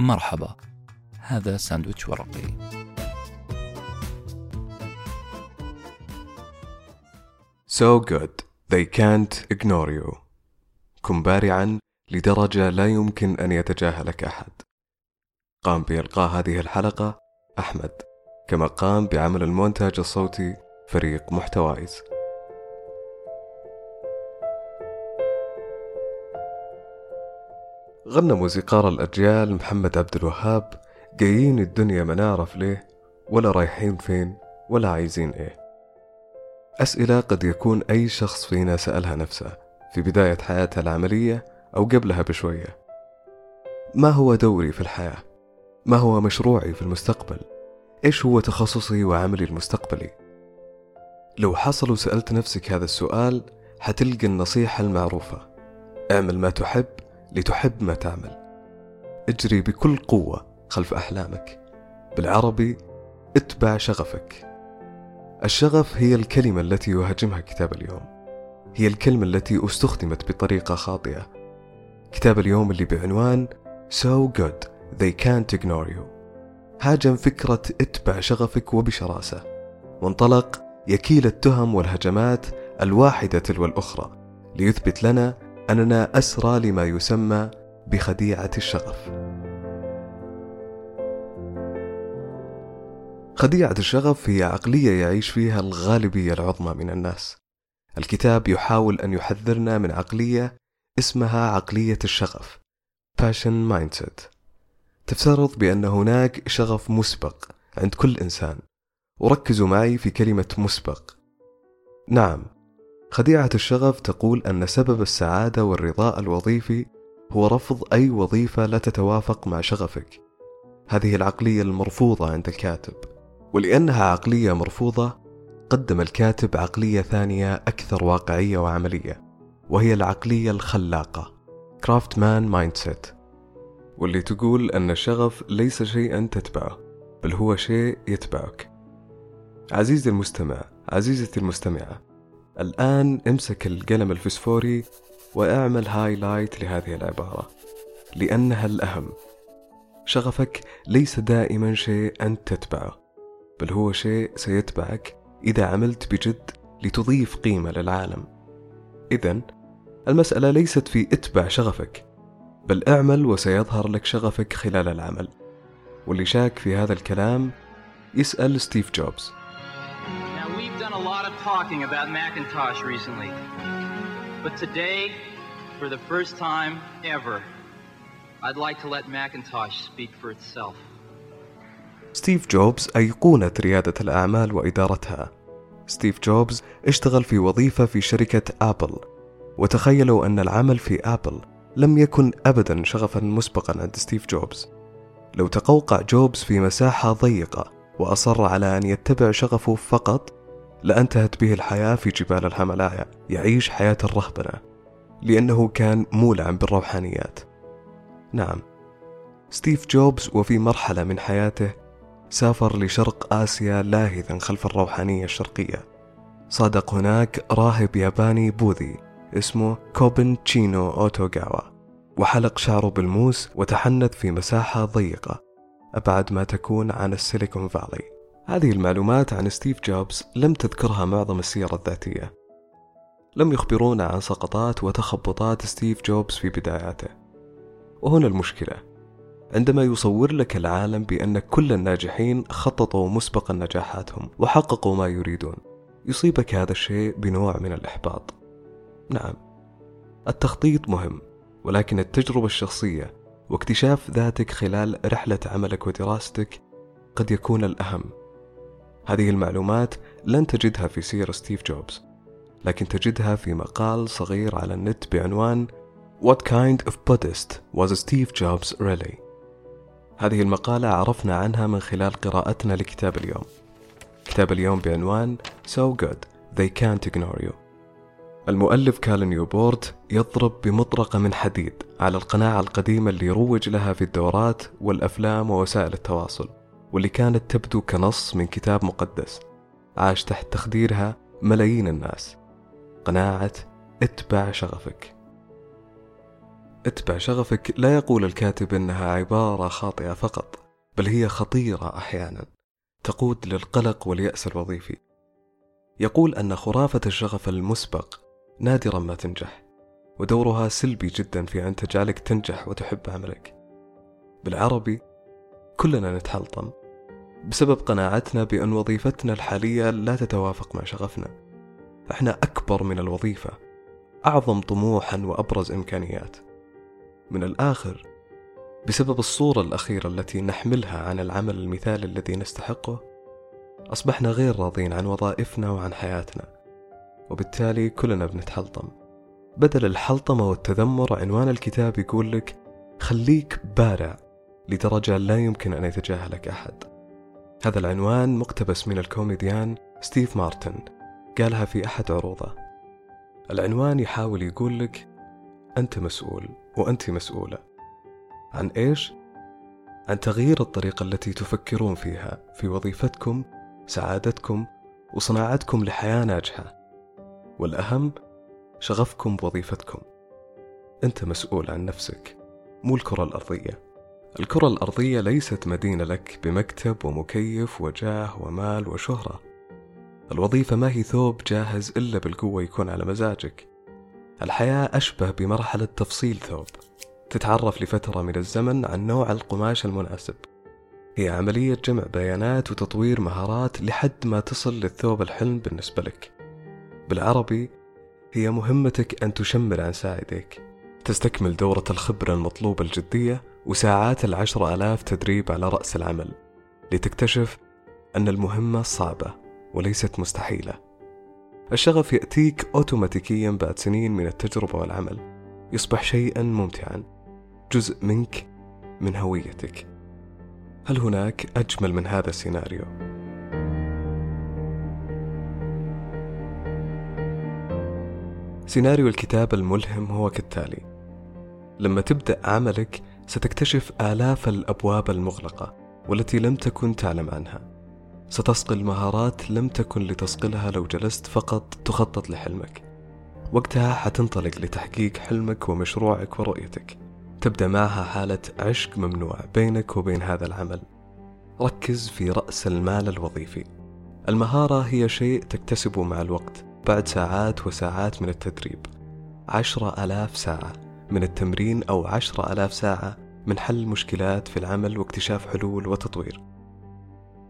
مرحبا. هذا ساندويتش ورقي. So good they can't ignore you. كن بارعا لدرجة لا يمكن أن يتجاهلك أحد. قام بإلقاء هذه الحلقة أحمد كما قام بعمل المونتاج الصوتي فريق محتوايز غنى موسيقار الأجيال محمد عبد الوهاب جايين الدنيا ما نعرف ليه ولا رايحين فين ولا عايزين إيه أسئلة قد يكون أي شخص فينا سألها نفسه في بداية حياته العملية أو قبلها بشوية ما هو دوري في الحياة؟ ما هو مشروعي في المستقبل؟ إيش هو تخصصي وعملي المستقبلي؟ لو حصل وسألت نفسك هذا السؤال حتلقى النصيحة المعروفة اعمل ما تحب لتحب ما تعمل. اجري بكل قوة خلف أحلامك. بالعربي اتبع شغفك. الشغف هي الكلمة التي يهاجمها كتاب اليوم. هي الكلمة التي استخدمت بطريقة خاطئة. كتاب اليوم اللي بعنوان So good they can't ignore you. هاجم فكرة اتبع شغفك وبشراسة. وانطلق يكيل التهم والهجمات الواحدة تلو الأخرى ليثبت لنا أننا أسرى لما يسمى بخديعة الشغف. خديعة الشغف هي عقلية يعيش فيها الغالبية العظمى من الناس. الكتاب يحاول أن يحذرنا من عقلية اسمها عقلية الشغف Passion Mindset. تفترض بأن هناك شغف مسبق عند كل إنسان. وركزوا معي في كلمة مسبق. نعم خديعة الشغف تقول أن سبب السعادة والرضاء الوظيفي هو رفض أي وظيفة لا تتوافق مع شغفك. هذه العقلية المرفوضة عند الكاتب. ولأنها عقلية مرفوضة قدم الكاتب عقلية ثانية أكثر واقعية وعملية وهي العقلية الخلاقة craftsman mindset واللي تقول أن الشغف ليس شيئا تتبعه بل هو شيء يتبعك. عزيزي المستمع عزيزتي المستمعة الآن امسك القلم الفسفوري وأعمل highlight لهذه العبارة لأنها الأهم. شغفك ليس دائما شيء أنت تتبعه بل هو شيء سيتبعك إذا عملت بجد لتضيف قيمة للعالم. إذا المسألة ليست في اتبع شغفك بل اعمل وسيظهر لك شغفك خلال العمل. واللي شاك في هذا الكلام يسأل ستيف جوبز. Talking about Macintosh recently. But today, for the first time ever, I'd like to let Macintosh speak for itself. ستيف جوبز أيقونة ريادة الأعمال وإدارتها ستيف جوبز اشتغل في وظيفة في شركة آبل وتخيلوا أن العمل في آبل لم يكن أبدا شغفا مسبقا عند ستيف جوبز لو تقوقع جوبز في مساحة ضيقة وأصر على أن يتبع شغفه فقط لأنتهت به الحياة في جبال الهيمالايا يعيش حياة الرهبنة لأنه كان مولعا بالروحانيات. نعم. ستيف جوبز وفي مرحلة من حياته سافر لشرق آسيا لاهثا خلف الروحانية الشرقية. صادق هناك راهب ياباني بوذي اسمه كوبن تشينو أوتوغاوا وحلق شعره بالموس وتحنث في مساحة ضيقة. أبعد ما تكون عن ال Silicon Valley. هذه المعلومات عن ستيف جوبز لم تذكرها معظم السيرة الذاتية. لم يخبرونا عن سقطات وتخبطات ستيف جوبز في بداياته. وهنا المشكلة. عندما يصور لك العالم بأن كل الناجحين خططوا مسبقا نجاحاتهم وحققوا ما يريدون يصيبك هذا الشيء بنوع من الإحباط. نعم التخطيط مهم ولكن التجربة الشخصية واكتشاف ذاتك خلال رحلة عملك ودراستك قد يكون الأهم. هذه المعلومات لن تجدها في سيرة ستيف جوبز لكن تجدها في مقال صغير على النت بعنوان What kind of Buddhist was Steve Jobs really? هذه المقالة عرفنا عنها من خلال قراءتنا لكتاب اليوم. كتاب اليوم بعنوان So Good They Can't Ignore You. المؤلف كالن نيوبورت يضرب بمطرقة من حديد على القناعة القديمة اللي روج لها في الدورات والأفلام ووسائل التواصل. واللي كانت تبدو كنص من كتاب مقدس عاش تحت تخديرها ملايين الناس. قناعة اتبع شغفك. اتبع شغفك لا يقول الكاتب إنها عبارة خاطئة فقط بل هي خطيرة أحيانا تقود للقلق واليأس الوظيفي. يقول أن خرافة الشغف المسبق نادرا ما تنجح ودورها سلبي جدا في أن تجعلك تنجح وتحب عملك بالعربي كلنا نتحلطم. بسبب قناعتنا بأن وظيفتنا الحالية لا تتوافق مع شغفنا. إحنا أكبر من الوظيفة أعظم طموحا وأبرز إمكانيات. من الآخر بسبب الصورة الأخيرة التي نحملها عن العمل المثالي الذي نستحقه أصبحنا غير راضين عن وظائفنا وعن حياتنا. وبالتالي كلنا بنتحلطم. بدل الحلطمة والتذمر عنوان الكتاب يقول لك خليك بارع لدرجة لا يمكن أن يتجاهلك أحد. هذا العنوان مقتبس من الكوميديان ستيف مارتن قالها في أحد عروضه. العنوان يحاول يقول لك أنت مسؤول وأنت مسؤولة. عن إيش؟ عن تغيير الطريقة التي تفكرون فيها في وظيفتكم سعادتكم وصناعتكم لحياة ناجحة. والأهم شغفكم بوظيفتكم. أنت مسؤول عن نفسك مو الكرة الأرضية. الكرة الأرضية ليست مدينة لك بمكتب ومكيف وجاه ومال وشهرة. الوظيفة ما هي ثوب جاهز إلا بالقوة يكون على مزاجك. الحياة أشبه بمرحلة تفصيل ثوب. تتعرف لفترة من الزمن عن نوع القماش المناسب. هي عملية جمع بيانات وتطوير مهارات لحد ما تصل للثوب الحلم بالنسبة لك. بالعربي هي مهمتك أن تشمر عن ساعدك. تستكمل دورة الخبرة المطلوبة الجدية وساعات العشر آلاف تدريب على رأس العمل لتكتشف أن المهمة صعبة وليست مستحيلة. الشغف يأتيك أوتوماتيكيا بعد سنين من التجربة والعمل. يصبح شيئا ممتعا جزء منك من هويتك. هل هناك أجمل من هذا السيناريو؟ سيناريو الكتاب الملهم هو كالتالي لما تبدأ عملك ستكتشف آلاف الأبواب المغلقة والتي لم تكن تعلم عنها. ستصقل مهارات لم تكن لتصقلها لو جلست فقط تخطط لحلمك. وقتها حتنطلق لتحقيق حلمك ومشروعك ورؤيتك. تبدأ معها حالة عشق ممنوع بينك وبين هذا العمل. ركز في رأس المال الوظيفي. المهارة هي شيء تكتسبه مع الوقت بعد ساعات وساعات من التدريب. عشرة ألاف ساعة. من التمرين أو عشرة ألاف ساعة من حل مشكلات في العمل واكتشاف حلول وتطوير.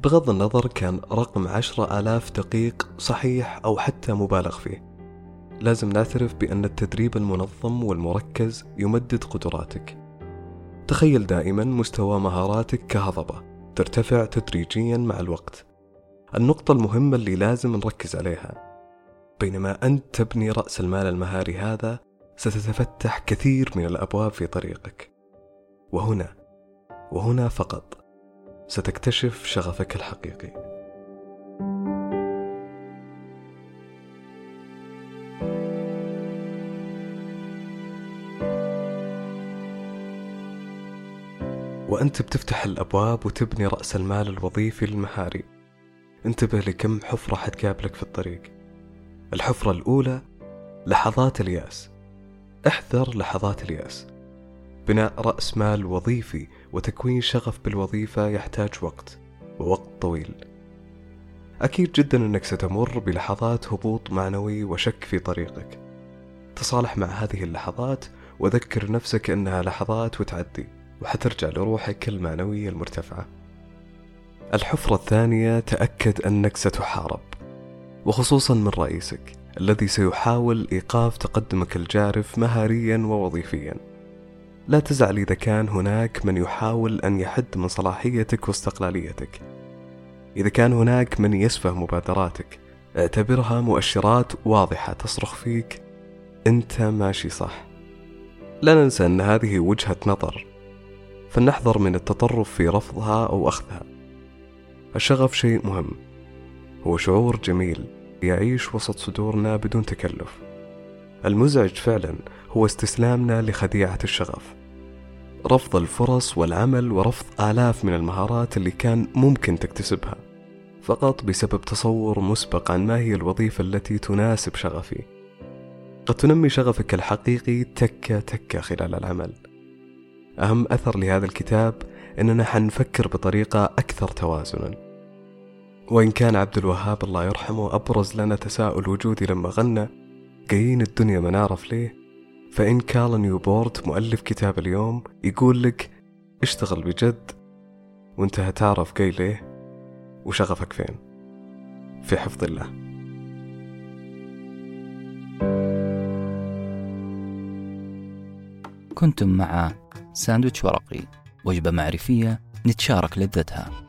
بغض النظر كان رقم عشرة آلاف دقيق صحيح أو حتى مبالغ فيه. لازم نعترف بأن التدريب المنظم والمركز يمدد قدراتك. تخيل دائما مستوى مهاراتك كهضبة ترتفع تدريجيا مع الوقت. النقطة المهمة اللي لازم نركز عليها. بينما أنت تبني رأس المال المهاري هذا ستتفتح كثير من الأبواب في طريقك. وهنا وهنا فقط ستكتشف شغفك الحقيقي. وأنت بتفتح الأبواب وتبني رأس المال الوظيفي المهاري. انتبه لكم حفرة حتقابلك في الطريق. الحفرة الأولى لحظات اليأس. احذر لحظات اليأس. بناء رأس مال وظيفي وتكوين شغف بالوظيفة يحتاج وقت ووقت طويل. أكيد جدا أنك ستمر بلحظات هبوط معنوي وشك في طريقك. تصالح مع هذه اللحظات وذكر نفسك أنها لحظات وتعدي وحترجع لروحك المعنوية المرتفعة. الحفرة الثانية تأكد أنك ستحارب وخصوصا من رئيسك. الذي سيحاول إيقاف تقدمك الجارف مهاريا ووظيفيا. لا تزعل إذا كان هناك من يحاول أن يحد من صلاحيتك واستقلاليتك. إذا كان هناك من يسفه مبادراتك اعتبرها مؤشرات واضحة تصرخ فيك أنت ماشي صح. لا ننسى أن هذه وجهة نظر فلنحذر من التطرف في رفضها أو أخذها. الشغف شيء مهم هو شعور جميل. يعيش وسط صدورنا بدون تكلف. المزعج فعلا هو استسلامنا لخديعة الشغف. رفض الفرص والعمل ورفض آلاف من المهارات اللي كان ممكن تكتسبها. فقط بسبب تصور مسبق عن ما هي الوظيفة التي تناسب شغفي. قد تنمي شغفك الحقيقي تكة تكة خلال العمل. أهم أثر لهذا الكتاب أننا حنفكر بطريقة أكثر توازنا. وإن كان عبد الوهاب الله يرحمه أبرز لنا تساؤل وجودي لما غنى قايين الدنيا ما نعرف ليه؟ فإن كارل نيوبورت مؤلف كتاب اليوم يقول لك اشتغل بجد وانت هتعرف قاي ليه وشغفك فين. في حفظ الله. كنتم مع ساندويتش ورقي وجبة معرفية نتشارك لذتها.